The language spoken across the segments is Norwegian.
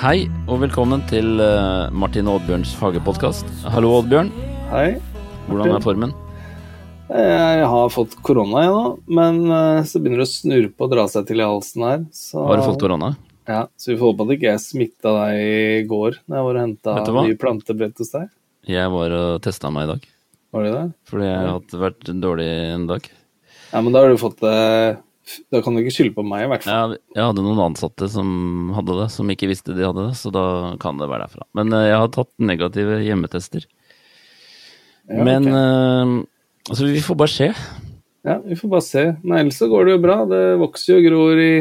Hei og velkommen til eh, Martin Oddbjørns hagepodkast. Hallo, Oddbjørn. Hei. Hvordan er formen? Jeg har fått korona, jeg nå, men eh, så begynner det å snurpe og dra seg til i halsen her. Så, Har du fått korona? Ja, så vi får håpe at ikke jeg smitta deg i går da jeg var og henta nye plantebrett hos deg. Jeg var og testa meg i dag, Var det det? fordi jeg har vært dårlig en dag. Ja, men da har du fått det Da kan du ikke skylde på meg, i hvert fall. Jeg, jeg hadde noen ansatte som hadde det, som ikke visste de hadde det, så da kan det være derfra. Men eh, jeg har tatt negative hjemmetester. Ja, Men okay. eh, altså, vi får bare se. Ja, vi får bare se. Men ellers så går det jo bra. Det vokser jo og gror i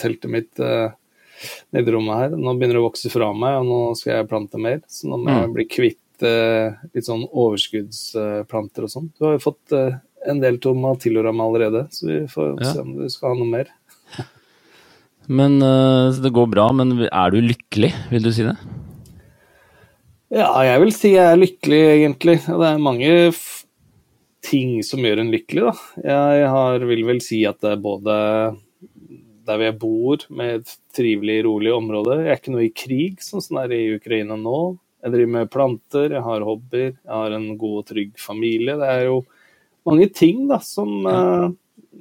teltet mitt eh, nede rommet her. Nå begynner det å vokse fra meg, og nå skal jeg plante mer. Så nå må jeg Mm. bli kvitt litt sånn overskuddsplanter og sånn. Du har jo fått en del tomatilloram allerede, så vi får Ja. se om du skal ha noe mer. Men uh, Det går bra, men er du lykkelig, vil du si det? Ja, jeg vil si jeg er lykkelig, egentlig. Det er mange ting som gjør en lykkelig, da. Jeg har, vil vel si at det er både der hvor jeg bor, med et trivelig, rolig område. Jeg er ikke noe i krig, sånn som det er i Ukraina nå. Jeg driver med planter, jeg har hobbyer, jeg har en god og trygg familie. Det er jo mange ting da som ja.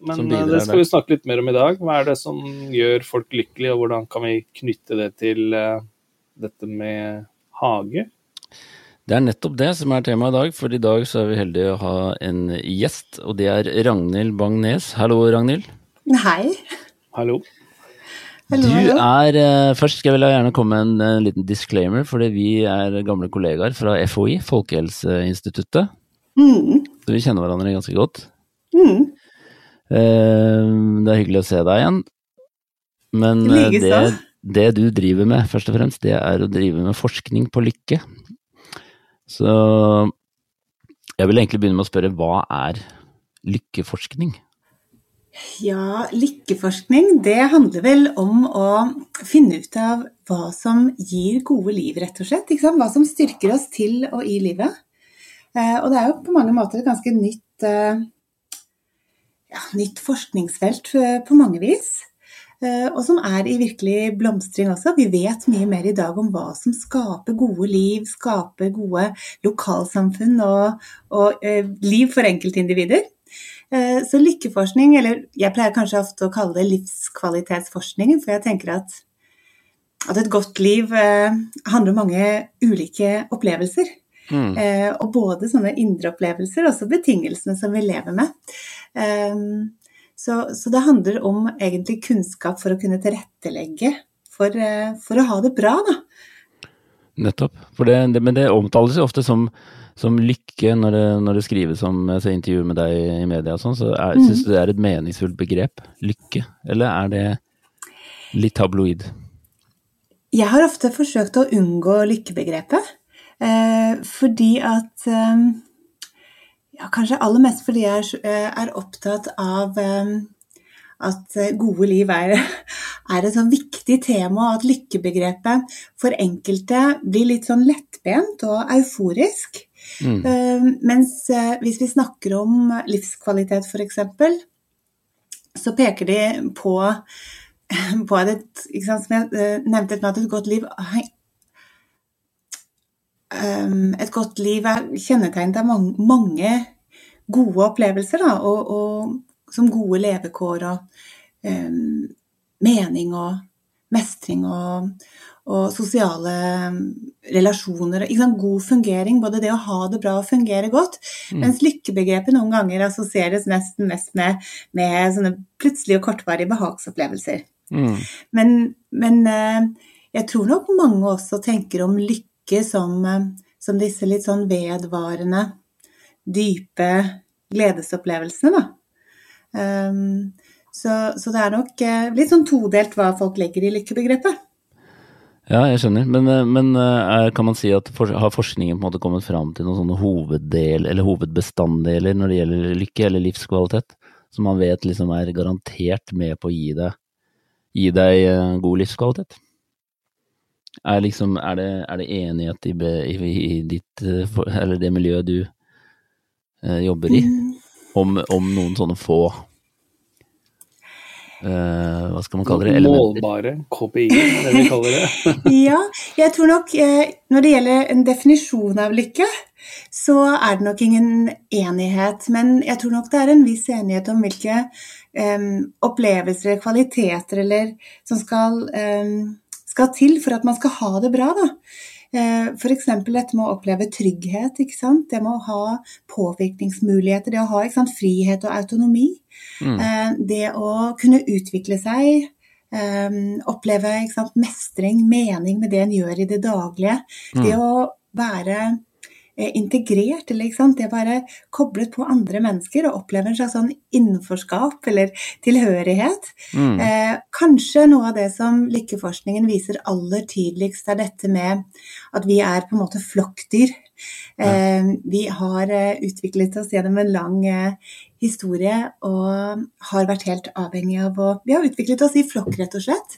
Men Som eh, bidrar det skal vi snakke litt mer om i dag. Hva er det som gjør folk lykkelige, og hvordan kan vi knytte det til eh, dette med hage? Det er nettopp det som er temaet i dag, for i dag så er vi heldige å ha en gjest, og det er Ragnhild Bang-Nes. Hallo, Ragnhild. Hei. Hallo? Du er eh, Først skal jeg gjerne komme med en, eh, liten disclaimer, fordi vi er gamle kollegaer fra FHI, Folkehelseinstituttet. Mm. Så vi kjenner hverandre ganske godt. Mm. Eh, Det er hyggelig å se deg igjen. Men eh, det, det du driver med, først og fremst, det er å drive med forskning på lykke. Så jeg vil egentlig begynne med å spørre hva er lykkeforskning? Ja, lykkeforskning, det handler vel om å finne ut av hva som gir gode liv, rett og slett. Hva som styrker oss til og i livet. Eh, og det er jo på mange måter et ganske nytt, eh, ja, nytt forskningsfelt eh, på mange vis. Og som er i virkelig blomstring også. Vi vet mye mer i dag om hva som skaper gode liv, skaper gode lokalsamfunn og, og liv for enkeltindivider. Så lykkeforskning, eller jeg pleier kanskje ofte å kalle det livskvalitetsforskning, for jeg tenker at, at et godt liv handler om mange ulike opplevelser. Mm. Eh, og både sånne indre opplevelser også betingelsene som vi lever med. Eh, så, så det handler om egentlig kunnskap for å kunne tilrettelegge for, eh, for å ha det bra, da. Nettopp. Det, det, men det omtales jo ofte som, som lykke når det, når det skrives om intervju med deg i media og sånn, så er, Mhm. syns du det er et meningsfullt begrep? Lykke? Eller er det litt tabloid? Jeg har ofte forsøkt å unngå lykkebegrepet, fordi at eh, Ja, kanskje aller mest fordi jeg er, eh, er opptatt av eh, at eh, gode liv er, er et sånn viktig tema, og at lykkebegrepet for enkelte blir litt sånn lettbent og euforisk. Mm. Eh, mens eh, hvis vi snakker om livskvalitet f.eks., så peker de på, på at et, som jeg eh, nevnte at et godt liv Et godt liv er kjennetegnet av mange, gode opplevelser, da, og, og som gode levekår og um, mening og mestring og, og sosiale relasjoner. sant? God fungering, både det å ha det bra og fungere godt. Mens lykkebegrepet noen ganger assosieres nesten mest med, med sånne plutselige og kortvarige behagsopplevelser. Mm. Men, men eh, jeg tror nok mange også tenker om lykke som, eh, som disse litt sånn vedvarende, dype gledesopplevelsene, da. Um, så, så det er nok eh, litt sånn todelt hva folk legger i lykkebegrepet. Ja, jeg skjønner. Men, eh, men er, kan man si at for, har forskningen på en måte kommet fram til noen sånne hoveddel, eller hovedbestanddeler når det gjelder lykke eller livskvalitet, som man vet liksom er garantert med på å gi deg, gi deg god livskvalitet? Er, liksom, er, det, er det enighet i, i, i ditt, eh, eller det miljøet du eh, jobber i, om, om noen sånne få eh, hva skal man kalle det, elementer. Målbare KPI, det vi kaller det. ja, jeg tror nok eh, når det gjelder en definisjon av lykke, så er det nok ingen enighet. Men jeg tror nok det er en viss enighet om hvilke um, opplevelser, kvaliteter eller som skal, um, skal, til for at man skal ha det bra. da. Eh, F.eks. dette med å oppleve trygghet. Det med å ha påvirkningsmuligheter, det å ha sant, frihet og autonomi. Mm. Eh, det å kunne utvikle seg, um, oppleve sant, mestring, mening med det en gjør i det daglige. Mm. Det å være Eh, integrert, eller ikke sant? det å være koblet på andre mennesker og oppleve en slags sånn innenforskap eller tilhørighet. Mm. Eh, kanskje noe av det som lykkeforskningen viser aller tydeligst, er dette med at vi er på en måte flokkdyr. Eh, vi har eh, utviklet oss gjennom en lang eh, historie og har vært helt avhengig av å Vi har utviklet oss i flokk, rett og slett.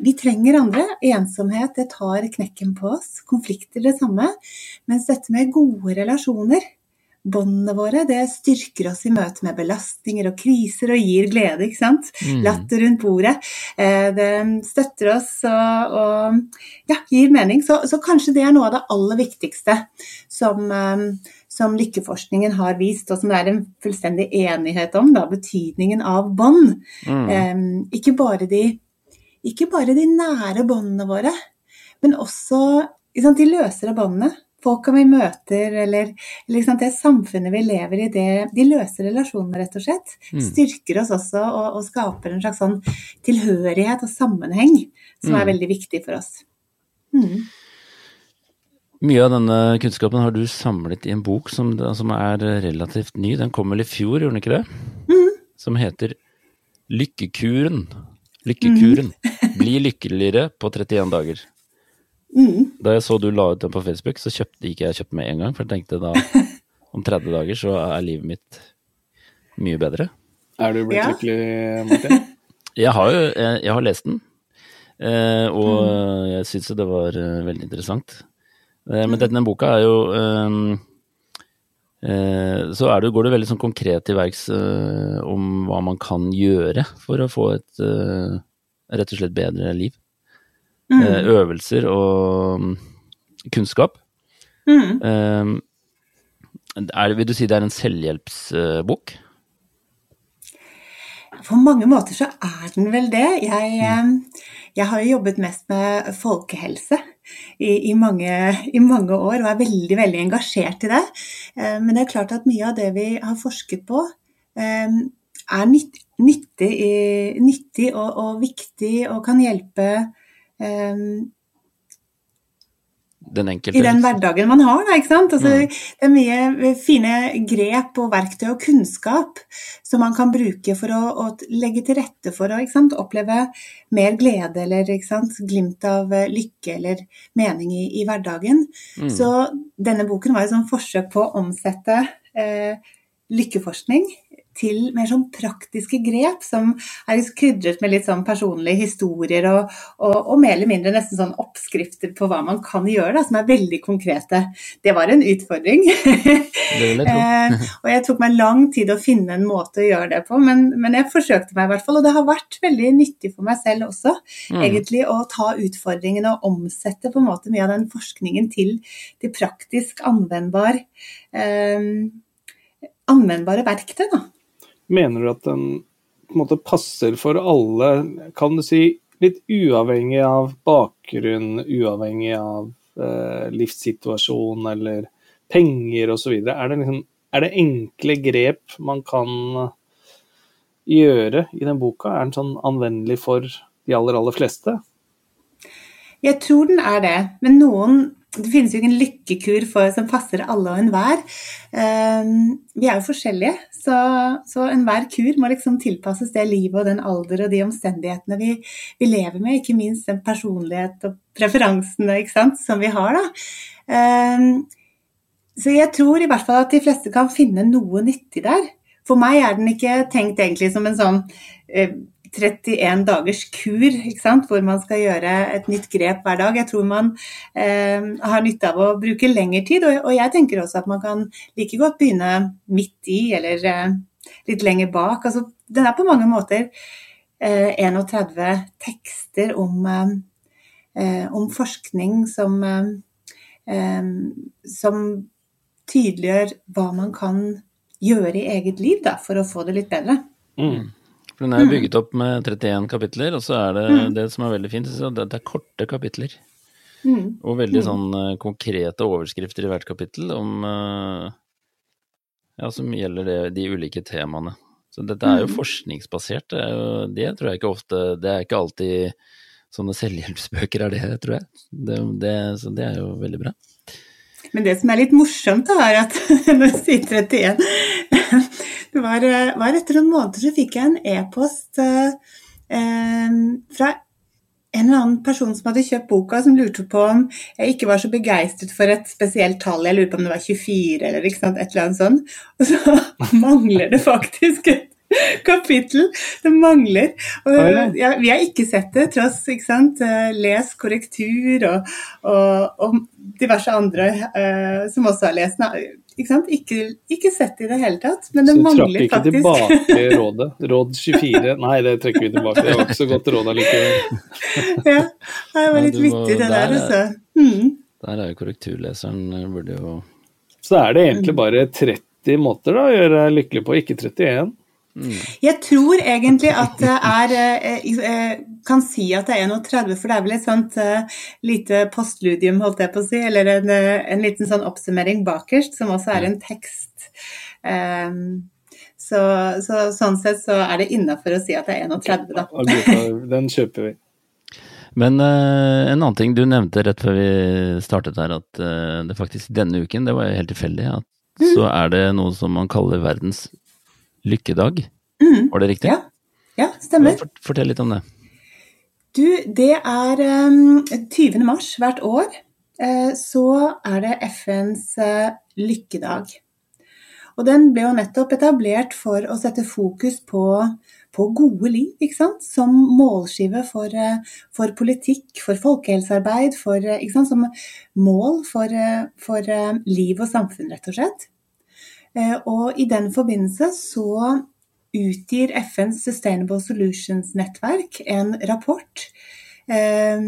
Vi trenger andre. Ensomhet, det tar knekken på oss. Konflikter, det samme. Mens dette med gode relasjoner båndene våre det styrker oss i møte med belastninger og kriser og gir glede. ikke sant? Mm. Latter rundt bordet. Eh, det støtter oss og, og ja, gir mening. Så, så, kanskje det er noe av det aller viktigste som, eh, som lykkeforskningen har vist, og som det er en fullstendig enighet om. Da, betydningen av bånd. Mm. Eh, ikke, ikke bare de nære båndene våre, men også sant, de løsere båndene folka vi møter, eller, liksom det samfunnet vi lever i, det, de løse relasjonene, rett og slett, mm. styrker oss også og, og, skaper en slags sånn tilhørighet og sammenheng som mm. er veldig viktig for oss. Mm. Mye av denne kunnskapen har du samlet i en bok som, som er relativt ny. Den kom vel i fjor, gjorde den ikke det? Mm. Som heter Lykkekuren. Lykkekuren. Mm. Bli lykkeligere på 31 dager. Mm. Da jeg så du la ut den på Facebook, så kjøpte ikke jeg kjøpt med en gang. For jeg tenkte da om 30 dager så er livet mitt mye bedre. Er du blitt ja. lykkelig, Martin? jeg har jo jeg, jeg har lest den. Eh, og mm. jeg syns jo det var uh, veldig interessant. Eh, men mm. denne boka er jo um, eh, Så det, går det veldig sånn konkret til verks uh, om hva man kan gjøre for å få et rett og slett bedre liv. Mm. Eh, øvelser og mm, kunnskap. Mm. Eh, er, vil du si det er en selvhjelpsbok? På mange måter så er den vel det. Jeg, mm. jeg har jo jobbet mest med folkehelse i, i, mange, i, mange, år og er veldig, veldig engasjert i det. Eh, men det er klart at mye av det vi har forsket på, er nyttig, nyttig og, og viktig og kan hjelpe um, den enkelte. I den hverdagen man har. Da, ikke sant? Altså, mm. Det er mye fine grep og verktøy og kunnskap som man kan bruke for å, å legge til rette for å oppleve mer glede eller glimt av lykke eller mening i, i hverdagen. Mm. Så denne boken var et sånn forsøk på å omsette eh, lykkeforskning til mer sånn praktiske grep som er krydret med litt sånn personlige historier og, og, og, mer eller mindre nesten sånn oppskrifter på hva man kan gjøre, da, som er veldig konkrete. Det var en utfordring. eh, og jeg tok meg lang tid å finne en måte å gjøre det på, men, men, jeg forsøkte meg i hvert fall. Og det har vært veldig nyttig for meg selv også, mm. egentlig, å ta utfordringen og omsette på en måte mye av den forskningen til, til praktisk anvendbar eh, anvendbare verktøy. da. Mener du at den på en måte passer for alle, kan du si, litt uavhengig av bakgrunn, uavhengig av eh, livssituasjon eller penger osv.? Er, det liksom, er det enkle grep man kan gjøre i den boka? Er den sånn anvendelig for de aller, aller fleste? Jeg tror den er det, men noen det finnes jo ingen lykkekur for, som passer alle og enhver. Um, vi er jo forskjellige, så, så enhver kur må liksom tilpasses det livet og den alder og de omstendighetene vi, vi lever med. Ikke minst den personlighet og preferansene sant, som vi har. Da. Um, så jeg tror i hvert fall at de fleste kan finne noe nyttig der. For meg er den ikke tenkt egentlig som en sånn uh, 31 dagers kur, hvor man skal gjøre et nytt grep hver dag. Jeg tror man eh, har nytte av å bruke lengre tid, og, og, jeg tenker også at man kan like godt begynne midt i eller eh, litt lenger bak. Altså, den er på mange måter 31 tekster om, om forskning som, som tydeliggjør hva man kan gjøre i eget liv da, for å få det litt bedre. Mm. For Den er bygget opp med 31 kapitler, og så er det mm. det som er veldig fint, det er korte kapitler. Mm. Og veldig sånn konkrete overskrifter i hvert kapittel om ja, som gjelder det, de ulike temaene. Så dette er jo forskningsbasert. Det, er jo, det, tror jeg ikke ofte Det er ikke alltid sånne selvhjelpsbøker er det, tror jeg. Det, det, så det er jo veldig bra. Men det som er litt morsomt, da, er at når du sier 31 Det var, var etter noen måneder så fikk jeg en e-post eh, eh, fra en eller annen person som hadde kjøpt boka, som lurte på om jeg ikke var så begeistret for et spesielt tall. Jeg lurer på om det var 24 eller ikke sant, et eller annet sånt. Og så mangler det faktisk et kapittel. Det mangler. Og, ja, vi har ikke sett det, tross ikke sant? Eh, les korrektur og, og, og diverse andre uh, som også har lest den. Ikke, sant? ikke, ikke sett i det hele tatt, men det mangler faktisk. Så trakk ikke tilbake rådet? Råd 24? Nei, det trekker vi tilbake. Det var ikke så godt råd allikevel. ja, det var litt vittig det der, altså. Mm. Der er jo korrekturleseren eh, burde jo Så er det egentlig bare 30 måter da, å gjøre deg lykkelig på, ikke 31? Mm. Jeg tror egentlig at det er eh, eh, Kan si at det er 31, for det er vel et sånt uh, lite postludium, holdt jeg på å si, eller en, en liten sånn oppsummering bakerst, som også er en tekst. Um, så, så, sånn sett så er det innafor å si at det er 31, da. Den kjøper vi. Men uh, en annen ting du nevnte rett før vi startet her, at uh, det faktisk denne uken, det var helt tilfeldig, at mm. så er det noe som man kaller verdens lykkedag. Mm. Var det riktig? Ja, ja stemmer. Fortell litt om det. Du, det er um, ehm, 20. mars hvert år. Uh, så er det FNs uh, lykkedag. Og den ble jo nettopp etablert for å sette fokus på, på gode liv, ikke sant? Som målskive for, uh, for politikk, for folkehelsearbeid, for, ikke sant? som mål for, for liv og samfunn, rett og slett. Eh, og i den forbindelse så utgir FNs Sustainable Solutions-nettverk en rapport, eh,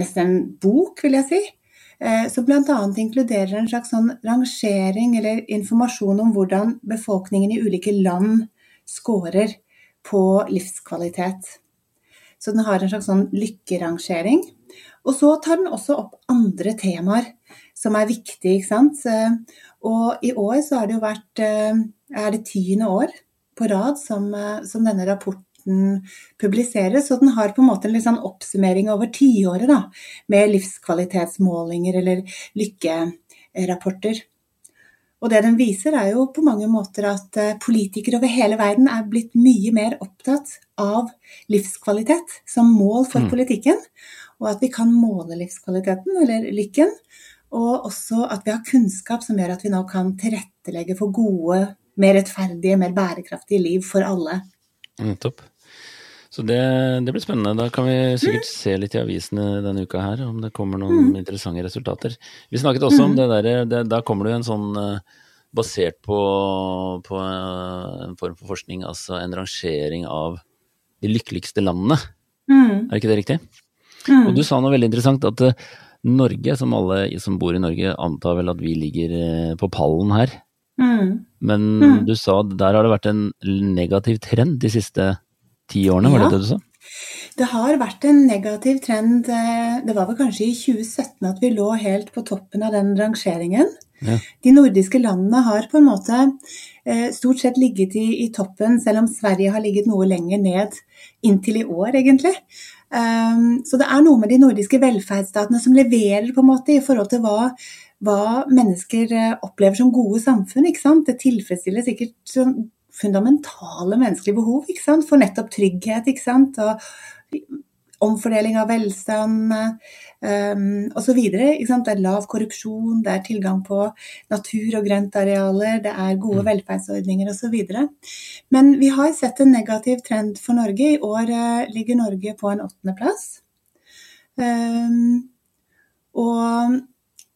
nesten en bok, vil jeg si, eh, som bl.a. inkluderer en slags sånn rangering eller informasjon om hvordan befolkningen i ulike land scorer på livskvalitet. Så den har en slags sånn lykkerangering. Og så tar den også opp andre temaer som er viktige, ikke sant. Og i år så har det jo vært eh, er det tiende år på rad som, eh, som, denne rapporten publiseres. Og den har på en måte en litt sånn oppsummering over tiåret, da. Med livskvalitetsmålinger eller lykkerapporter. Og det den viser, er jo på mange måter at eh, politikere over hele verden er blitt mye mer opptatt av livskvalitet som mål for mm. politikken. Og at vi kan måle livskvaliteten, eller lykken, og også at vi har kunnskap som gjør at vi nå kan tilrettelegge for gode, mer rettferdige, mer bærekraftige liv for alle. Nettopp. Så det, det, blir spennende. Da kan vi sikkert mm. se litt i avisene denne uka her, om det kommer noen mm. interessante resultater. Vi snakket også mm. om det derre Da kommer det jo en sånn uh, basert på, på uh, en form for forskning, altså en rangering av de lykkeligste landene. Mm. Er ikke det riktig? Mm. Og du sa noe veldig interessant, at uh, Norge, som alle som bor i Norge, antar vel at vi ligger eh, på pallen her. Mm. Men mm. du sa der har det vært en negativ trend de siste ti årene, var ja. det det du sa? Det har vært en negativ trend. Eh, det var vel kanskje i 2017 at vi lå helt på toppen av den rangeringen. Ja. De nordiske landene har på en måte eh, stort sett ligget i, i, toppen, selv om Sverige har ligget noe lenger ned inntil i år, egentlig. Um, så det er noe med de nordiske velferdsstatene som leverer på en måte i forhold til hva, hva mennesker eh, opplever som gode samfunn. ikke sant? Det tilfredsstiller sikkert sånn fundamentale menneskelige behov ikke sant? for nettopp trygghet ikke sant? og omfordeling av velstand um, osv. Det er lav korrupsjon, det er tilgang på natur- og grøntarealer, det er gode mm. velferdsordninger osv. Men vi har sett en negativ trend for Norge. I år uh, ligger Norge på en åttendeplass. Um, og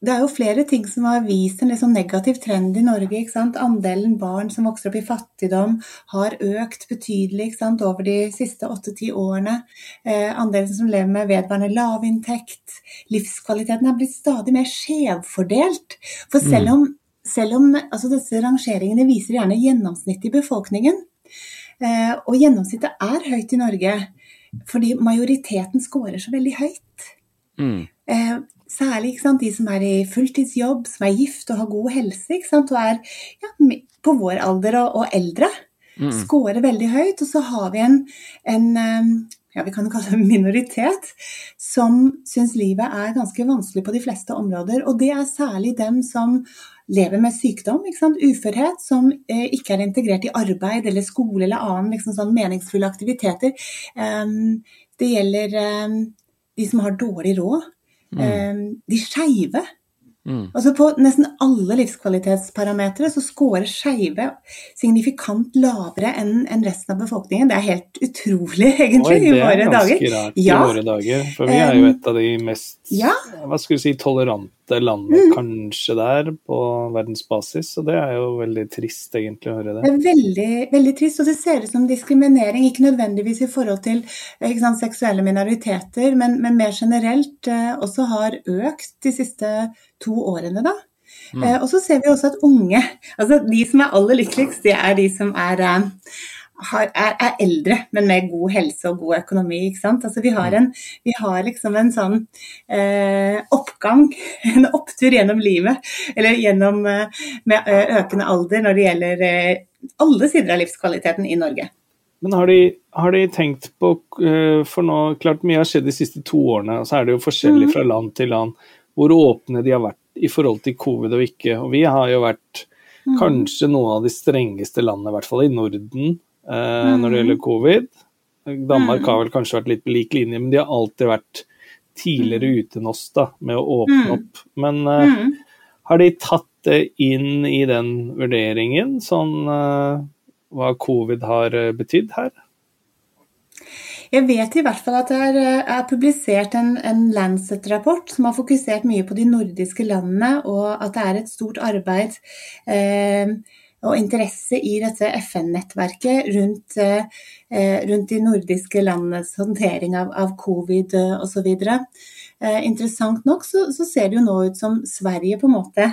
det er jo flere ting som har vist en liksom negativ trend i Norge. ikke sant? Andelen barn som vokser opp i fattigdom har økt betydelig over de siste åtte-ti årene. Eh, andelen som lever med vedvarende lavinntekt. Livskvaliteten er blitt stadig mer skjevfordelt. For selv om, selv om altså disse rangeringene viser gjerne gjennomsnittet i befolkningen, eh, og gjennomsnittet er høyt i Norge fordi majoriteten scorer så veldig høyt. Mm. Eh, særlig sant, de som er i fulltidsjobb, som er gift og har god helse, sant, og er ja, på vår alder og, og eldre. Mm. Skårer veldig høyt. Og så har vi en, en ja, vi kan kalle det minoritet, som syns livet er ganske vanskelig på de fleste områder. Og det er særlig dem som lever med sykdom, uførhet, som eh, ikke er integrert i arbeid eller skole eller annen liksom sånn meningsfulle aktiviteter. Um, det gjelder um, de som har dårlig råd. Um, de skeive. Mm. Altså På nesten alle livskvalitetsparametere så scorer skeive signifikant lavere enn resten av befolkningen. Det er helt utrolig, egentlig, Oi, i det er våre dager. ganske rart Ja. i våre dager. For vi er jo et av de mest Ja. hva skal du si, tolerante landet Mm. kanskje der på verdensbasis. Og det er jo veldig trist egentlig å høre Det det. er veldig, veldig trist, og det ser ut som diskriminering, ikke nødvendigvis i forhold til sant, seksuelle minoriteter, men, men mer generelt eh, også har økt de siste to årene. da. Eh, og så ser vi også at unge, altså de som er aller lykkeligst, det er de som er, eh, har, er, er eldre, men med god helse og god økonomi. Altså Vi har, en, vi har liksom en sånn eh, oppgang, en opptur gjennom livet, eller gjennom eh, med eh, økende alder når det gjelder eh, alle sider av livskvaliteten i Norge. Men har de, har de tenkt på eh, For nå, klart mye har skjedd de siste to årene, og så er det jo forskjellig fra land til land hvor åpne de har vært i forhold til covid og ikke. Og vi har jo vært kanskje noen av de strengeste landene, i hvert fall i Norden, eh, når det gjelder covid. Danmark har vel kanskje vært litt på lik linje, men de har alltid vært tidligere ute enn oss da, med å åpne opp. Men uh, Mm. har de tatt det inn i den vurderingen, sånn uh, hva covid har betydd her? Jeg vet i hvert fall at det er, er publisert en, en Lancet-rapport som har fokusert mye på de nordiske landene, og at det er et stort arbeid eh, og interesse i dette FN-nettverket rundt, eh, rundt de nordiske landenes håndtering av, av covid eh, osv. Eh, interessant nok så, så ser det jo nå ut som Sverige på en måte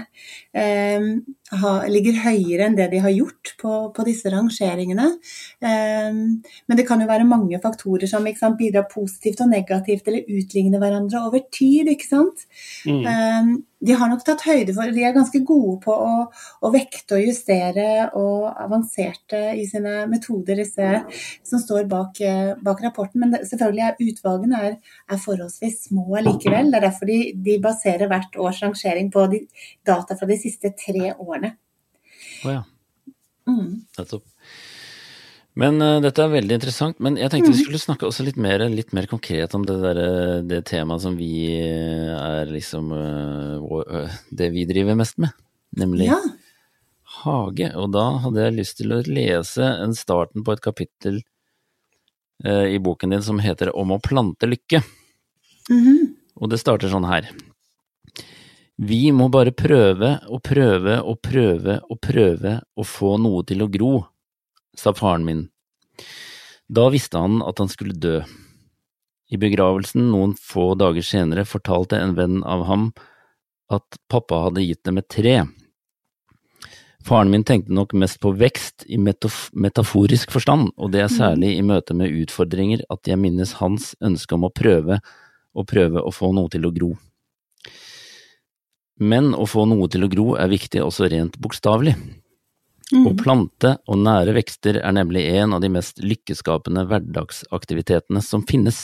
eh, ha, ligger høyere enn det de har gjort på, på disse rangeringene. Eh, men det kan jo være mange faktorer som sant, bidrar positivt og negativt eller utligner hverandre over tid. ikke sant? Mm. Eh, de har nok tatt høyde for De er ganske gode på å, å vekte og justere og avanserte i sine metoder, disse som står bak, eh, bak rapporten. Men det, selvfølgelig er utvalgene er, er forholdsvis små likevel. Det er derfor de, de baserer hvert års rangering på de, data fra de siste tre årene. Å ja, Mm. Men uh, dette er veldig interessant. Men jeg tenkte vi skulle snakke også litt mer, litt mer konkret om det, der, eh, det temaet som vi eh, er liksom uh, Det vi driver mest med, nemlig Ja. hage. Og da hadde jeg lyst til å lese en starten på et kapittel uh, i boken din som heter Om å plante lykke. Mhm. Og det starter sånn her. Vi må bare prøve og prøve og prøve og prøve å få noe til å gro, sa faren min. Da visste han at han skulle dø. I begravelsen noen få dager senere fortalte en venn av ham at pappa hadde gitt dem et tre. Faren min tenkte nok mest på vekst i metaforisk forstand, og det er særlig i møte med utfordringer at jeg minnes hans ønske om å prøve og prøve å få noe til å gro. Men å få noe til å gro er viktig også rent bokstavelig. Å plante og nære vekster er nemlig en av de mest lykkeskapende hverdagsaktivitetene som finnes.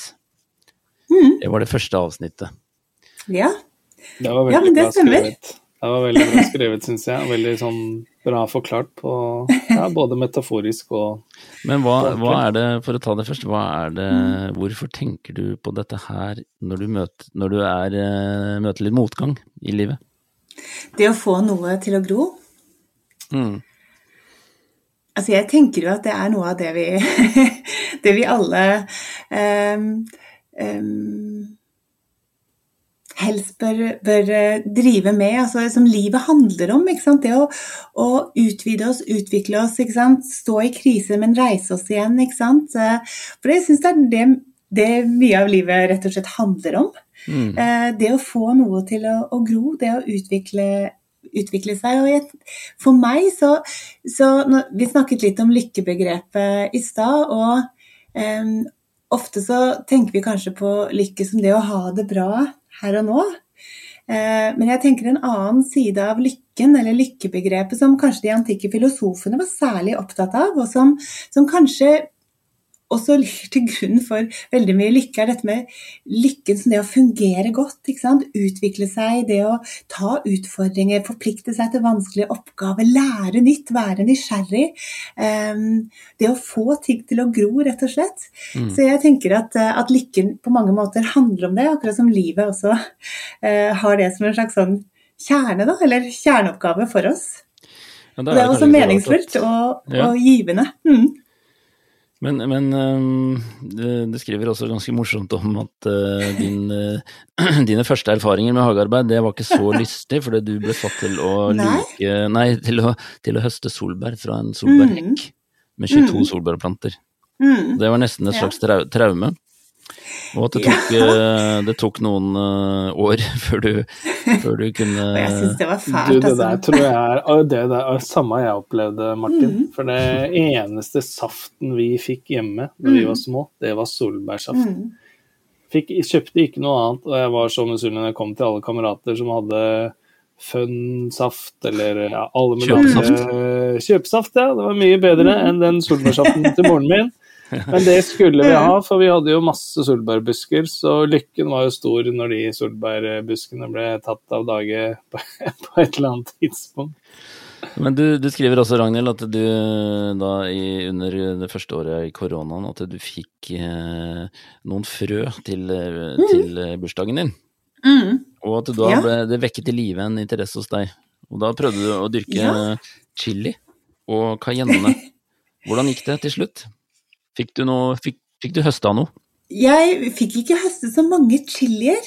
Det var det første avsnittet. Ja. Det var Ja, veldig men det bra stemmer. skrevet. Det var veldig bra skrevet, syns jeg. Veldig sånn bra forklart på ja, både metaforisk og Men hva, hva er det, for å ta det først, hva er det, hvorfor tenker du på dette her når du, møter, når du er, eh, møter litt motgang i livet? Det å få noe til å gro. Mm. Altså, jeg tenker jo at det er noe av det vi, det vi alle um, um, helst bør, bør drive med, altså som livet handler om. Det å, å utvide oss, utvikle oss, stå i krise, men reise oss igjen. ikke sant? For jeg syns det er det, det mye av livet rett og slett handler om. Mm. Det å få noe til å, å gro, det å utvikle, utvikle seg. Og jeg, for meg så, så Vi snakket litt om lykkebegrepet i stad. og eh, Ofte så tenker vi kanskje på lykke som det å ha det bra her og nå. Uh, men jeg tenker en annen side av lykken, eller lykkebegrepet, som kanskje de antikke filosofene var særlig opptatt av, og som, som kanskje også ligger til grunn for veldig mye lykke, er dette med lykken som det å fungere godt. Utvikle seg, det å ta utfordringer, forplikte seg til vanskelige oppgaver, lære nytt, være nysgjerrig. Um, det å få ting til å gro, rett og slett. Mm. Så jeg tenker at, at, lykken på mange måter handler om det, akkurat som livet også uh, har det som en slags sånn kjerne, da, eller kjerneoppgave for oss. Ja, det, er det er også meningsfullt og, ja. og givende. Mm. Men, men du skriver også ganske morsomt om at uh, din, uh, dine første erfaringer med hagearbeid, det var ikke så lystig, fordi du ble satt til å luke, Nei, til å, til å høste solbær fra en solbærhekk mm. med 22 mm. solbærplanter. Mm. Det var nesten et slags traume. Og at det tok, ja. Eh, det tok noen uh, år før du, før du kunne Og jeg syns det var fælt, du, det altså. Der tror jeg er det der, samme jeg opplevde, Martin. Mm. For det eneste saften vi fikk hjemme da vi var mm. små, det var solbærsaft. Mm. Fikk, kjøpte ikke noe annet, og jeg var så misunnelig når jeg kom til alle kamerater som hadde Fun-saft eller ja, alle mulige Kjøpesaft. Kjøpesaft, ja. Det var mye bedre mm. enn den solbærsaften til moren min. Men det skulle vi ha, for vi hadde jo masse solbærbusker, så lykken var jo stor når de solbærbuskene ble tatt av dage på, på et eller annet tidspunkt. Men du, du, skriver også, Ragnhild, at du da i, under det første året i koronaen at du fikk eh, noen frø til, mm. til bursdagen din. Mm. Og at da ja. ble det vekket til live en interesse hos deg. Og da prøvde du å dyrke ja. chili og cayenne. Hvordan gikk det til slutt? Fikk du, noe, fikk, fikk du høsta noe? Jeg fikk ikke høstet så mange chilier.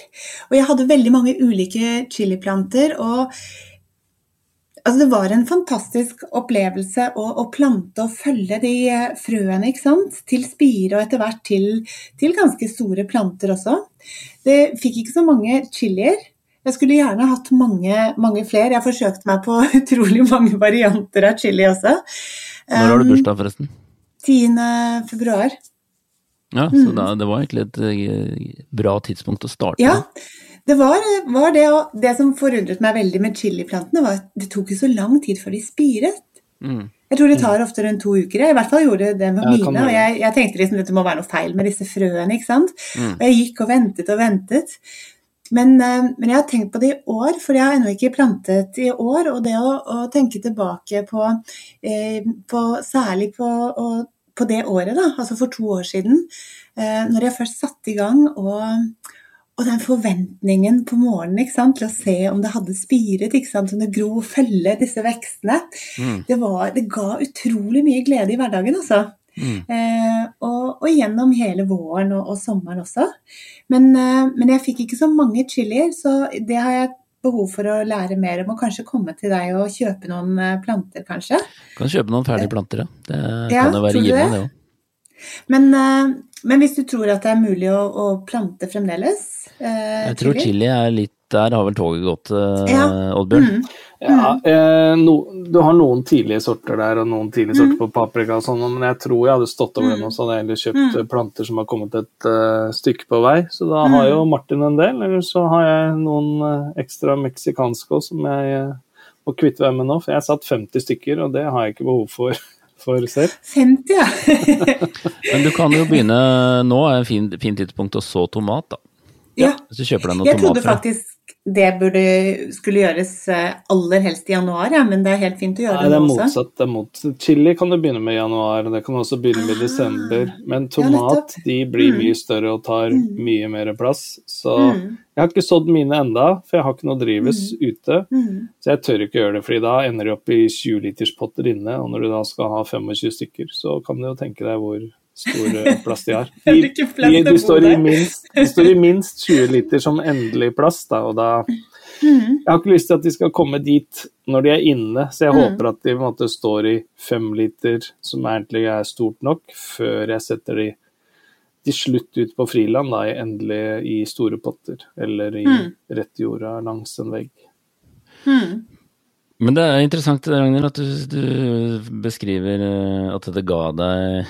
Og jeg hadde veldig mange ulike chiliplanter. Og altså, det var en fantastisk opplevelse å, å, plante og følge de frøene ikke sant? til spire, og etter hvert til, til ganske store planter også. Det fikk ikke så mange chilier. Jeg skulle gjerne hatt mange, mange flere. Jeg forsøkte meg på utrolig mange varianter av chili også. Når har du um, bursdag, forresten? 10. februar. Ja, så mm. da, det var egentlig et eh, bra tidspunkt å starte Ja, det var, var det. Og det som forundret meg veldig med chiliplantene, var at det tok jo så lang tid før de spiret. Mm. Jeg tror det tar mm. ofte rundt to uker. Jeg, I hvert fall gjorde det med ja, mine. Og jeg, jeg, tenkte liksom at det må være noe feil med disse frøene. ikke sant? Mm. Og jeg gikk og ventet og ventet. Men, eh, men, jeg har tenkt på det i år, for jeg har ennå ikke plantet i år. Og det å, å tenke tilbake på, eh, på særlig på, og, på, det året, da, altså for to år siden, eh, når jeg først satte i gang og, og den forventningen på morgenen sant, til å se om det hadde spiret, sant, om det gro og følge disse vekstene, mm. det, var, det, ga utrolig mye glede i hverdagen, altså. Mm. Eh, og, og, gjennom hele våren og, og sommeren også. Men, eh, men, jeg fikk ikke så mange chilier, så det har jeg behov for å lære mer om. Og kanskje komme til deg og kjøpe noen eh, planter, kanskje. Kan kjøpe noen ferdige planter, ja. Det ja, kan jo være givende, det òg. Men, eh, men, hvis du tror at det er mulig å, å plante fremdeles? Eh, jeg tror chili er litt Der har vel toget gått, eh, ja. Oddbjørn? Mm. Ja, mm. eh, no, du har noen tidlige sorter der, og noen tidlige sorter mm. på paprika og sånn, men jeg tror jeg hadde stått over den dem, og så hadde jeg heller kjøpt mm. planter som har kommet et uh, stykke på vei. Så da har jo Martin en del, eller så har jeg noen uh, ekstra meksikanske òg som jeg uh, må kvitte meg med nå, for jeg har satt 50 stykker, og det har jeg ikke behov for. For selv. 50, ja. men du kan jo begynne nå, er en fin, fin tidspunkt å så tomat, da. Ja. Hvis du kjøper deg noen. Jeg trodde faktisk det burde, skulle gjøres eh, aller helst i januar, ja, men det er helt fint å gjøre Nei, det nå også. Motsatt, det er motsatt. Chili kan du begynne med i januar, det kan også begynne med i ah, desember. Men tomat ja, de blir mm. mye større og tar mm. mye mer plass. Så mm. jeg har ikke sådd mine enda, for jeg har ikke noe drives mm. ute. Mm. Så jeg tør ikke gjøre det, fordi da ender de opp i 20 liters potter inne, og når du da skal ha 25 stykker, så kan du jo tenke deg hvor stor plass de har. De, de, de, står i minst, de står i minst 20 liter som endelig plass, da, og da Mm. Jeg har ikke lyst til at de skal komme dit når de er inne, så jeg Mm. håper at de på en måte står i fem liter, som egentlig er stort nok, før jeg setter de til slutt ut på friland, da, i- endelig i store potter, eller i Mm. rett jorda langs en vegg. Mm. Men det er interessant Ragnhild, at du, du beskriver eh, at det ga deg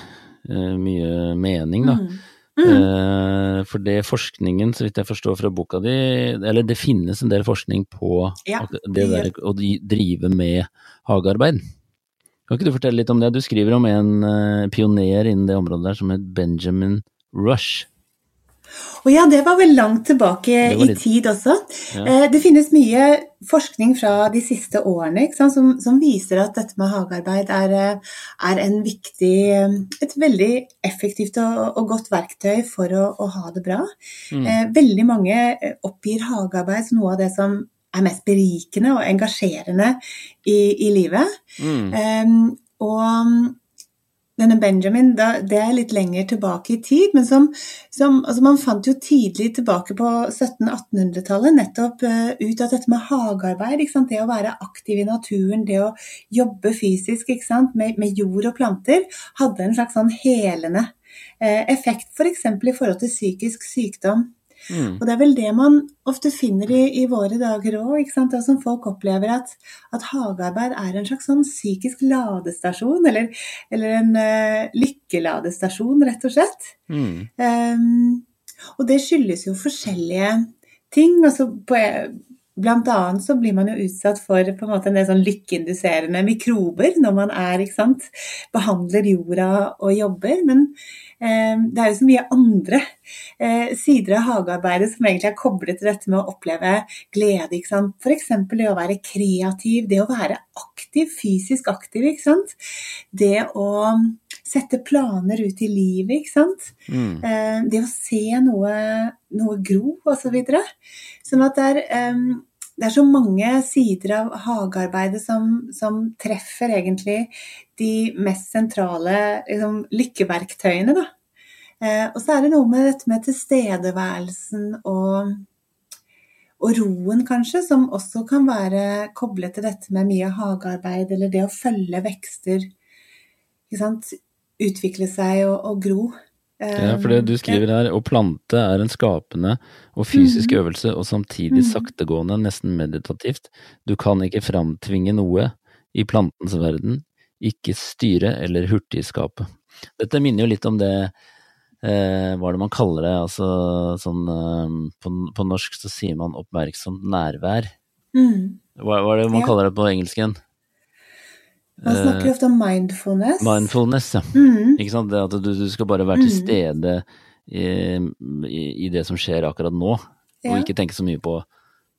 mye mening, da. Mm. Mm. For det forskningen, så vidt jeg forstår fra boka di, eller det finnes en del forskning på Ja, det det der å drive med hagearbeid. Kan ikke du fortelle litt om det? Du skriver om en eh, pioner innen det området der som het Benjamin Rush. Og ja, det var vel langt tilbake i tid også. Ja. Eh, Det finnes mye forskning fra de siste årene sant, som, som viser at dette med hagearbeid er, eh, er en viktig, eh, et veldig effektivt og, og godt verktøy for å, å ha det bra. Mm. Veldig mange oppgir hagearbeid som noe av det som er mest berikende og engasjerende i, i livet. Mm. Um, og denne Benjamin, da, det er litt lenger tilbake i tid, men som, som altså man fant jo tidlig tilbake på 1700-1800-tallet nettopp uh, ut at dette med hagearbeid, det å være aktiv i naturen, det å jobbe fysisk? Med, med jord og planter, hadde en slags sånn helende uh, effekt, f.eks. For i forhold til psykisk sykdom. Mm. Og det er vel det man ofte finner i, i våre dager òg, som folk opplever at, at hagearbeid er en slags sånn psykisk ladestasjon, eller, eller en uh, lykkeladestasjon, rett og slett. Mm. Um, og det skyldes jo forskjellige ting. Altså på, blant annet så blir man jo utsatt for på en måte en del sånn lykkeinduserende mikrober når man er, ikke sant, behandler jorda og jobber. Men det er jo så mye andre eh, sider av hagearbeidet som egentlig er koblet til dette med å oppleve glede. ikke sant? F.eks. det å være kreativ, det å være aktiv, fysisk aktiv. ikke sant? Det å sette planer ut i livet, ikke sant. Mm. Eh, det å se noe, noe gro osv. Så sånn at det er, eh, det er så mange sider av hagearbeidet som, som treffer egentlig de mest sentrale liksom, lykkeverktøyene. Da. Eh, og så er det noe med dette med tilstedeværelsen og, og roen, kanskje, som også kan være koblet til dette med mye hagearbeid, eller det å følge vekster. Utvikle seg og, og gro. Ja, for det du skriver her, å plante er en skapende og fysisk øvelse, og samtidig saktegående, nesten meditativt. Du kan ikke framtvinge noe i plantens verden, ikke styre eller hurtigskape. Dette minner jo litt om det eh, hva er det man kaller det, altså sånn eh, på, på norsk så sier man oppmerksomt nærvær. Mm. Hva, hva er det man Ja. kaller det på engelsken? Man snakker ofte om mindfulness. Mindfulness, ja. Mm. Ikke sant? Det at du, du skal bare være til Mm. stede i, i, i det som skjer akkurat nå, Ja. og ikke tenke så mye på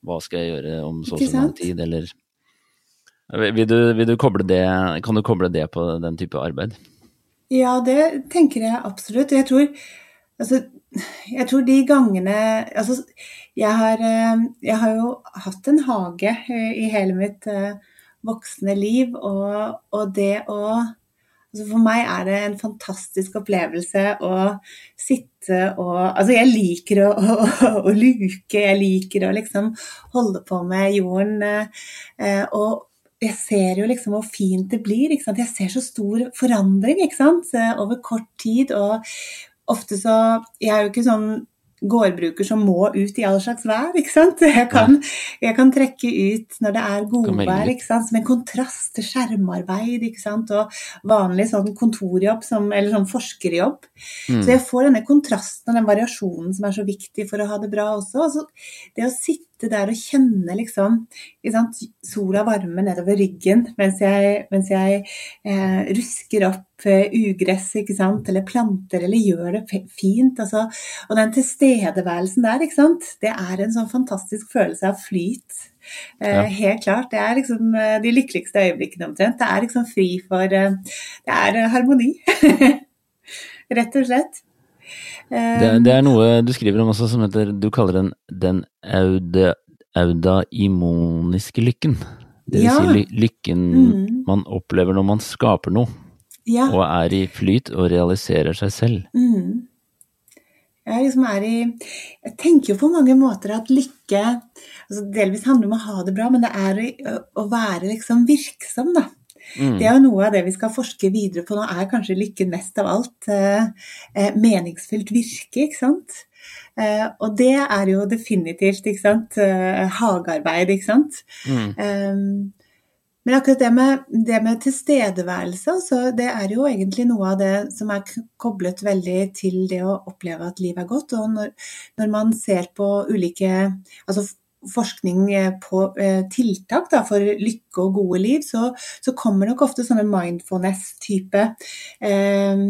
hva skal jeg gjøre om så og så lang tid, eller vil du, vil du koble det, Kan du koble det på den type arbeid? Ja, det tenker jeg absolutt. Jeg tror, altså, jeg tror de gangene altså, jeg, har, eh, jeg har jo hatt en hage eh, i hele mitt eh, voksne liv, og, og det å altså For meg er det en fantastisk opplevelse å sitte og Altså, jeg liker å, å, å luke, jeg liker å liksom holde på med jorden. og jeg ser jo liksom hvor fint det blir. Ikke sant? Jeg ser så stor forandring ikke sant? Eh, over kort tid. Og ofte så Jeg er jo ikke sånn gårdbruker som må ut i all slags vær, ikke sant. Jeg kan, jeg kan trekke ut når det er godvær, ikke sant. Som en kontrast til skjermarbeid, ikke sant. Og vanlig sånn kontorjobb, som, eller sånn forskerjobb. Mm. Så jeg får denne kontrasten og den variasjonen som er så viktig for å ha det bra også. Og så det å sitte der og kjenne liksom sola varme nedover ryggen mens jeg, mens jeg eh, rusker opp eh, ugress eller planter eller gjør det fint. Altså, og den tilstedeværelsen der, det er en sånn fantastisk følelse av flyt. Eh, Ja. Helt klart. Det er liksom eh, de lykkeligste øyeblikkene omtrent. Det er liksom fri for eh, Det er harmoni. Rett og slett. Det, det er noe du skriver om også som heter Du kaller den den audaimoniske lykken. Det vil Ja. si ly, lykken Mm. man opplever når man skaper noe. Ja. og er i flyt og realiserer seg selv. Mm. Jeg liksom er i Jeg tenker jo på mange måter at lykke altså Delvis handler om å ha det bra, men det er å, å være liksom virksom, da. Mm. Det er jo noe av det vi skal forske videre på nå, er kanskje lykken mest av alt. Eh, eh, meningsfylt virke, ikke sant. Eh, og det er jo definitivt, ikke sant. Hagearbeid, ikke sant. Mm. Um, men akkurat det med, det med tilstedeværelse, altså, det er jo egentlig noe av det som er koblet veldig til det å oppleve at livet er godt. Og når, når man ser på ulike altså forskning eh, på eh, tiltak da, for lykke og gode liv, så, så kommer nok ofte sånne mindfulness-type eh,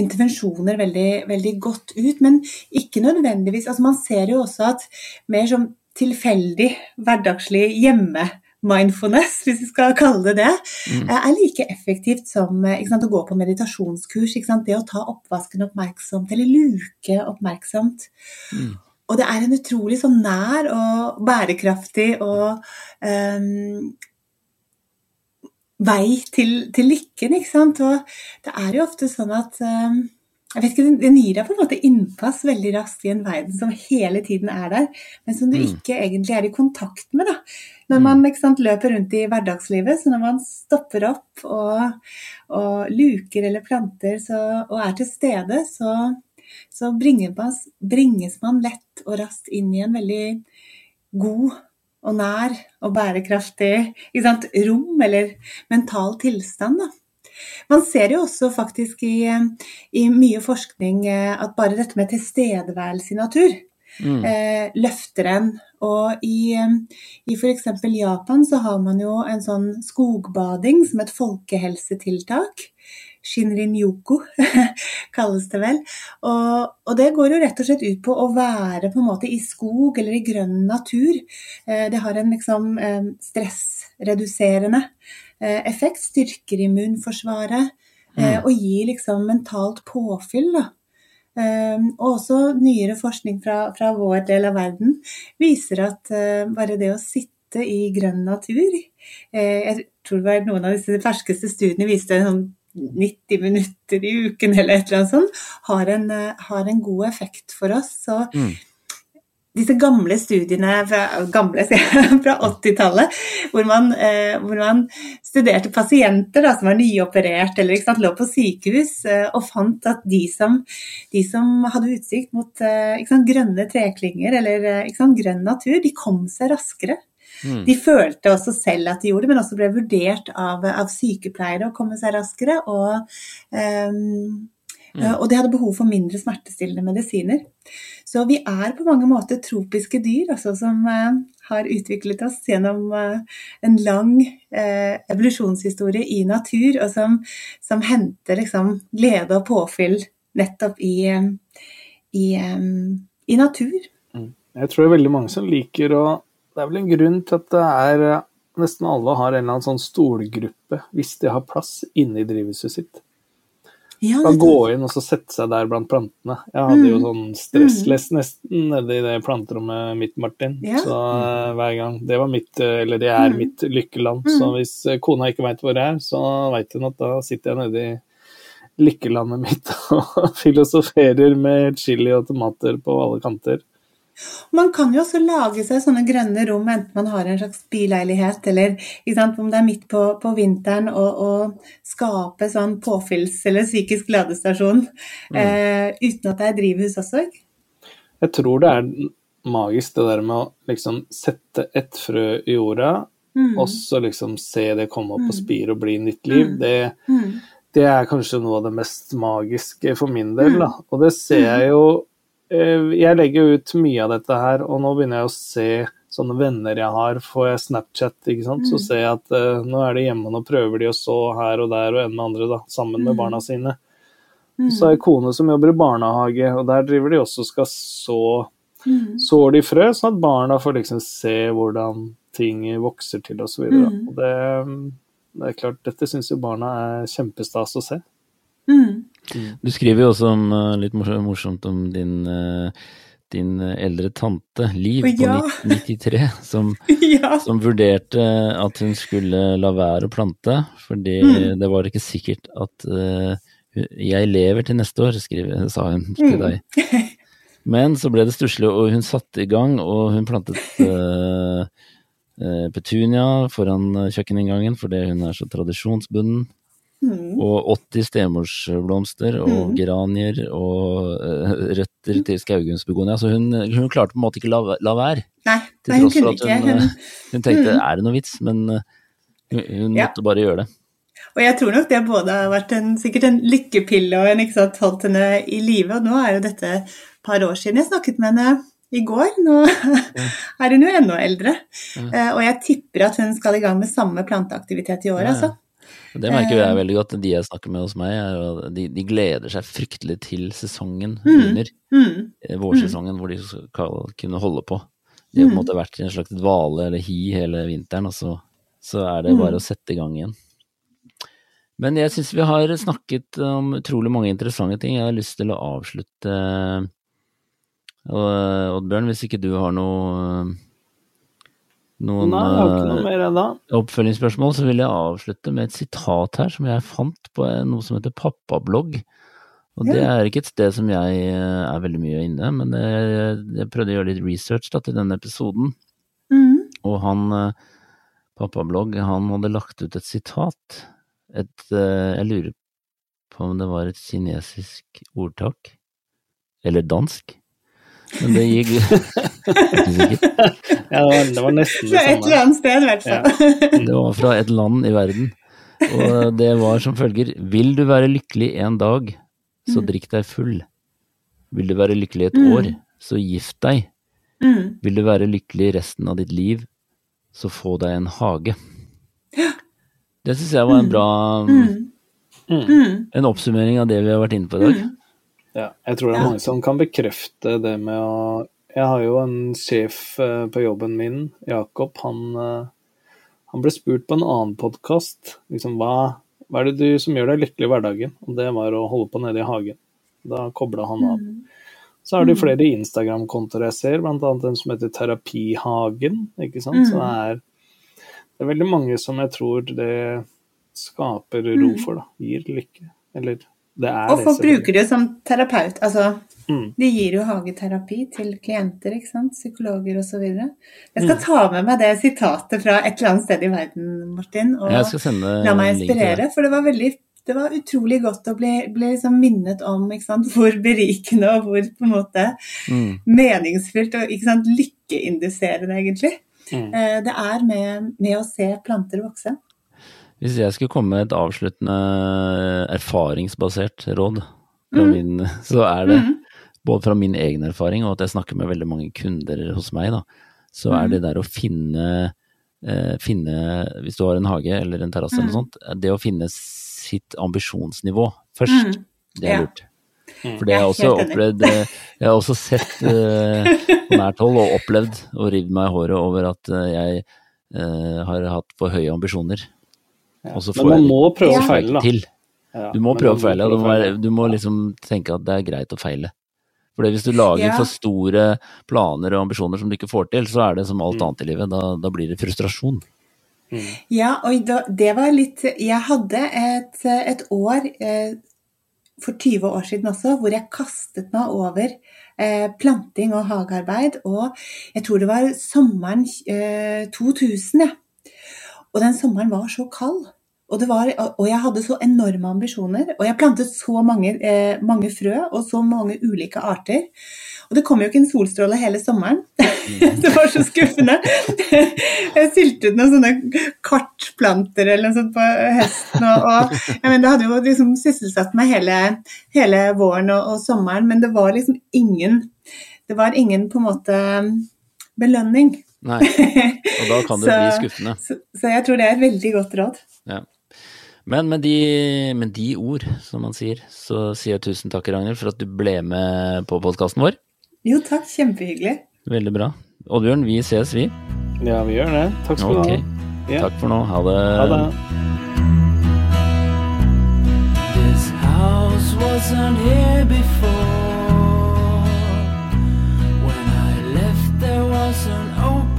intervensjoner veldig, veldig godt ut. Men ikke nødvendigvis altså Man ser jo også at mer som tilfeldig, hverdagslig hjemme mindfulness, hvis vi skal kalle det det, Mm. eh, er like effektivt som sant, å gå på meditasjonskurs. Det å ta oppvasken oppmerksomt, eller luke oppmerksomt. Mm. Og det er en utrolig sånn nær og bærekraftig og um, vei til, til lykken, ikke sant. Og det er jo ofte sånn at um, jeg vet ikke, Den gir deg på en måte innpass veldig raskt i en verden som hele tiden er der, men som du Mm. ikke egentlig er i kontakt med. da. Når Mm. man ikke sant, løper rundt i hverdagslivet, så når man stopper opp og, og luker eller planter så, og er til stede, så, så bringes, bringes man lett og raskt inn i en veldig god og nær og bærekraftig ikke sant, rom eller mental tilstand. Da. Man ser jo også faktisk i, i mye forskning eh, at bare dette med tilstedeværelse i natur Mm. eh, løfter en. Og i, eh, i f.eks. Japan så har man jo en sånn skogbading som et folkehelsetiltak. Shinrin-yoku kalles det vel. Og, og det går jo rett og slett ut på å være på en måte i skog eller i grønn natur. Eh, det har en liksom eh, stressreduserende eh, effekt, styrker immunforsvaret Mm. og gir liksom mentalt påfyll. da. Um, og også nyere forskning fra, fra vår del av verden viser at bare det å sitte i grønn natur Jeg tror det var noen av disse ferskeste studiene viste sånn 90 minutter i uken eller et eller annet sånt, har en, eh, har en god effekt for oss. Så Mm. disse gamle studiene fra, gamle, fra 80-tallet, hvor, man, eh, hvor man studerte pasienter da, som var nyoperert eller sant, lå på sykehus, eh, og fant at de som, de som hadde utsikt mot eh, sant, grønne treklynger eller eh, sant, grønn natur, de kom seg raskere. Mm. De følte også selv at de gjorde det, men også ble vurdert av, av sykepleiere å komme seg raskere. Og, um, Mm. og de hadde behov for mindre smertestillende medisiner. Så vi er på mange måter tropiske dyr altså, som uh, har utviklet oss gjennom eh, en lang eh, evolusjonshistorie i natur, og som, som henter liksom, glede og påfyll nettopp i, i, um, i natur. Jeg tror det er veldig mange som liker å Det er vel en grunn til at det er eh, Nesten alle har en eller annen sånn stolgruppe, hvis de har plass inne i drivhuset sitt. Ja, nettopp. gå inn og så sette seg der blant plantene. Jeg hadde jo Mm. sånn stressless nesten nede i det planterommet mitt, Martin. Ja. Så eh, hver gang. Det var mitt, eh, eller det er Mm. mitt lykkeland. Mm. Så hvis kona ikke veit hvor jeg er, så veit hun at da sitter jeg nede i lykkelandet mitt og filosoferer med chili og tomater på alle kanter. Man kan jo også lage seg sånne grønne rom, enten man har en slags bileilighet, eller sant, om det er midt på, på vinteren, og, og skape sånn påfylls- eller psykisk ladestasjon eh, uten at det er drivhus også. ikke? Jeg tror det er magisk det der med å liksom sette et frø i jorda, Mm. og så liksom se det komme opp og Mm. spire og bli nytt liv. Mm. Det, Mm. det er kanskje noe av det mest magiske for min del, Mm. da. Og det ser jeg jo Jeg legger jo ut mye av dette her, og nå begynner jeg å se sånne venner jeg har, får jeg Snapchat, ikke sant, så Mm. ser jeg at uh, nå er de hjemme, nå prøver de å så her og der og en med andre, da, sammen med Mm. barna sine. Mm. Så har jeg kone som jobber i barnehage, og der driver de også og skal så sår de frø, sånn at barna får liksom se hvordan ting vokser til osv. Mm. Og det, det er klart, dette syns jo barna er kjempestas å se. Mm. Du skriver jo også om, eh, litt morsomt, om din eh, din eldre tante Liv ja. på 93 som, ja. som vurderte at hun skulle la være å plante, fordi Mm. det var ikke sikkert at uh, jeg lever til neste år, skriver, sa hun til Mm. deg. Men så ble det stusslig, og hun satte i gang, og hun plantet uh, petunia foran kjøkkeninngangen fordi hun er så tradisjonsbunden. Mm. Og 80 stemorsblomster og Mm. geranier og eh, røtter til skaugunnsbegonia. Så hun, hun klarte på en måte ikke la, la være. Nei, Til hun tross for at hun, Hun, eh, hun tenkte Mm. er det noe vits, men eh, hun, hun Ja. måtte bare gjøre det. og jeg tror nok det både har vært en, sikkert en lykkepille og en ikke sant, holdt henne i live. Og nå er jo dette et par år siden jeg snakket med henne i går. Nå er hun jo enda eldre. Eh, Og jeg tipper at hun skal i gang med samme planteaktivitet i år, Ja, ja. altså. Det merker jeg Eh. veldig godt. De jeg snakker med hos meg, er de, de gleder seg fryktelig til sesongen Mm. begynner. Mm. eh, Vårsesongen hvor de skal kunne holde på. De har på en Mm. måte vært i en slags dvale eller hi hele vinteren, og så, så er det Mm. bare å sette i gang igjen. Men jeg syns vi har snakket om utrolig mange interessante ting. Jeg har lyst til å avslutte Oddbjørn, hvis ikke du har noe noen Nei, noe eh, oppfølgingsspørsmål, så vil jeg avslutte med et sitat her som jeg fant på noe som heter Pappablogg. Og det er ikke et sted som jeg eh, er veldig mye inne, men jeg, jeg prøvde å gjøre litt research da, til denne episoden. Mm. Og han, eh, Pappablogg, han hadde lagt ut et sitat. Et, jeg lurer på om det var et kinesisk ordtak. Eller dansk. Men det gikk Ja, det, var, det var nesten Fra et eller annet sted, i hvert fall. Det var fra et land i verden. Og det var som følger Vil du være lykkelig en dag, så Mm. drikk deg full. Vil du være lykkelig et Mm. år, så gift deg. Mm. Vil du være lykkelig resten av ditt liv, så få deg en hage. Det syns jeg var en bra. En oppsummering av det vi har vært inne på i dag. Mm. Ja, jeg tror det er mange som kan bekrefte det med å Jeg har jo en sjef eh, på jobben min, Jakob. Han, eh, han ble spurt på en annen podkast liksom, hva, hva er det du som gjør deg lykkelig i hverdagen. Og det var å holde på nede i hagen. Da kobla han av. Mm. Så er det flere Instagram-kontoer jeg ser, bl.a. en som heter Terapihagen. ikke sant? Så det Mm. er, det er veldig mange som jeg tror det skaper ro Mm. for, da. Gir lykke. Eller det er Og folk bruker det som terapeut. Altså, Mm. de gir jo hageterapi til klienter, ikke sant? psykologer osv. Jeg skal ta med meg det sitatet fra et eller annet sted i verden, Martin, og Jeg skal sende la meg inspirere. For det var veldig det var utrolig godt å bli, bli liksom minnet om ikke sant? hvor berikende og hvor på en måte Mm. meningsfylt og ikke sant? lykkeinduserende, egentlig. Mm. Eh, Det er med, med å se planter vokse. Hvis jeg skulle komme med et avsluttende erfaringsbasert råd, fra Mm. min, så er det Mm. både fra min egen erfaring og at jeg snakker med veldig mange kunder hos meg, da, så er Mm. det der å finne, eh, finne Hvis du har en hage eller en terrasse eller noe sånt, det å finne sitt ambisjonsnivå først, Mm. det er lurt. Ja. For det har jeg også opplevd eh, Jeg har også sett eh, på nært hold og opplevd og rivd meg i håret over at eh, jeg eh, har hatt for høye ambisjoner. Ja. Og så Men man må prøve å feile, da. Du må prøve å feile, og du må, du liksom tenke at det er greit å feile. For hvis du lager Ja. for store planer og ambisjoner som du ikke får til, så er det som alt Mm. annet i livet. Da, da blir det frustrasjon. Mm. Ja, og da, det var litt Jeg hadde et, et år eh, for 20 år siden også hvor jeg kastet meg over eh, planting og hagearbeid. Og jeg tror det var sommeren eh, 2000, ja. Og den sommeren var så kald. Og, var, og jeg hadde så enorme ambisjoner. Og jeg plantet så mange, eh, mange frø og så mange ulike arter. Og det kom jo ikke en solstråle hele sommeren. det var så skuffende. Jeg sylte ut noen sånne kartplanter eller noe sånt på høsten. Og, og jeg mener, det hadde jo liksom sysselsatt meg hele, hele våren og, og sommeren, men det var liksom ingen Det var ingen på en måte belønning. Nei, og da kan det Så- bli skuffende. Så, så jeg tror det er et veldig godt råd. Ja. Men med de, med de ord, som man sier, så sier jeg tusen takk, Ragnhild, for at du ble med på podkasten vår. Jo takk, kjempehyggelig. Veldig bra. Oddbjørn, vi ses, vi. Ja, vi gjør det. Takk skal du okay. ha. Ja. Takk for nå. Ha det. Ha det. This house wasn't here before. When I left, there was an open.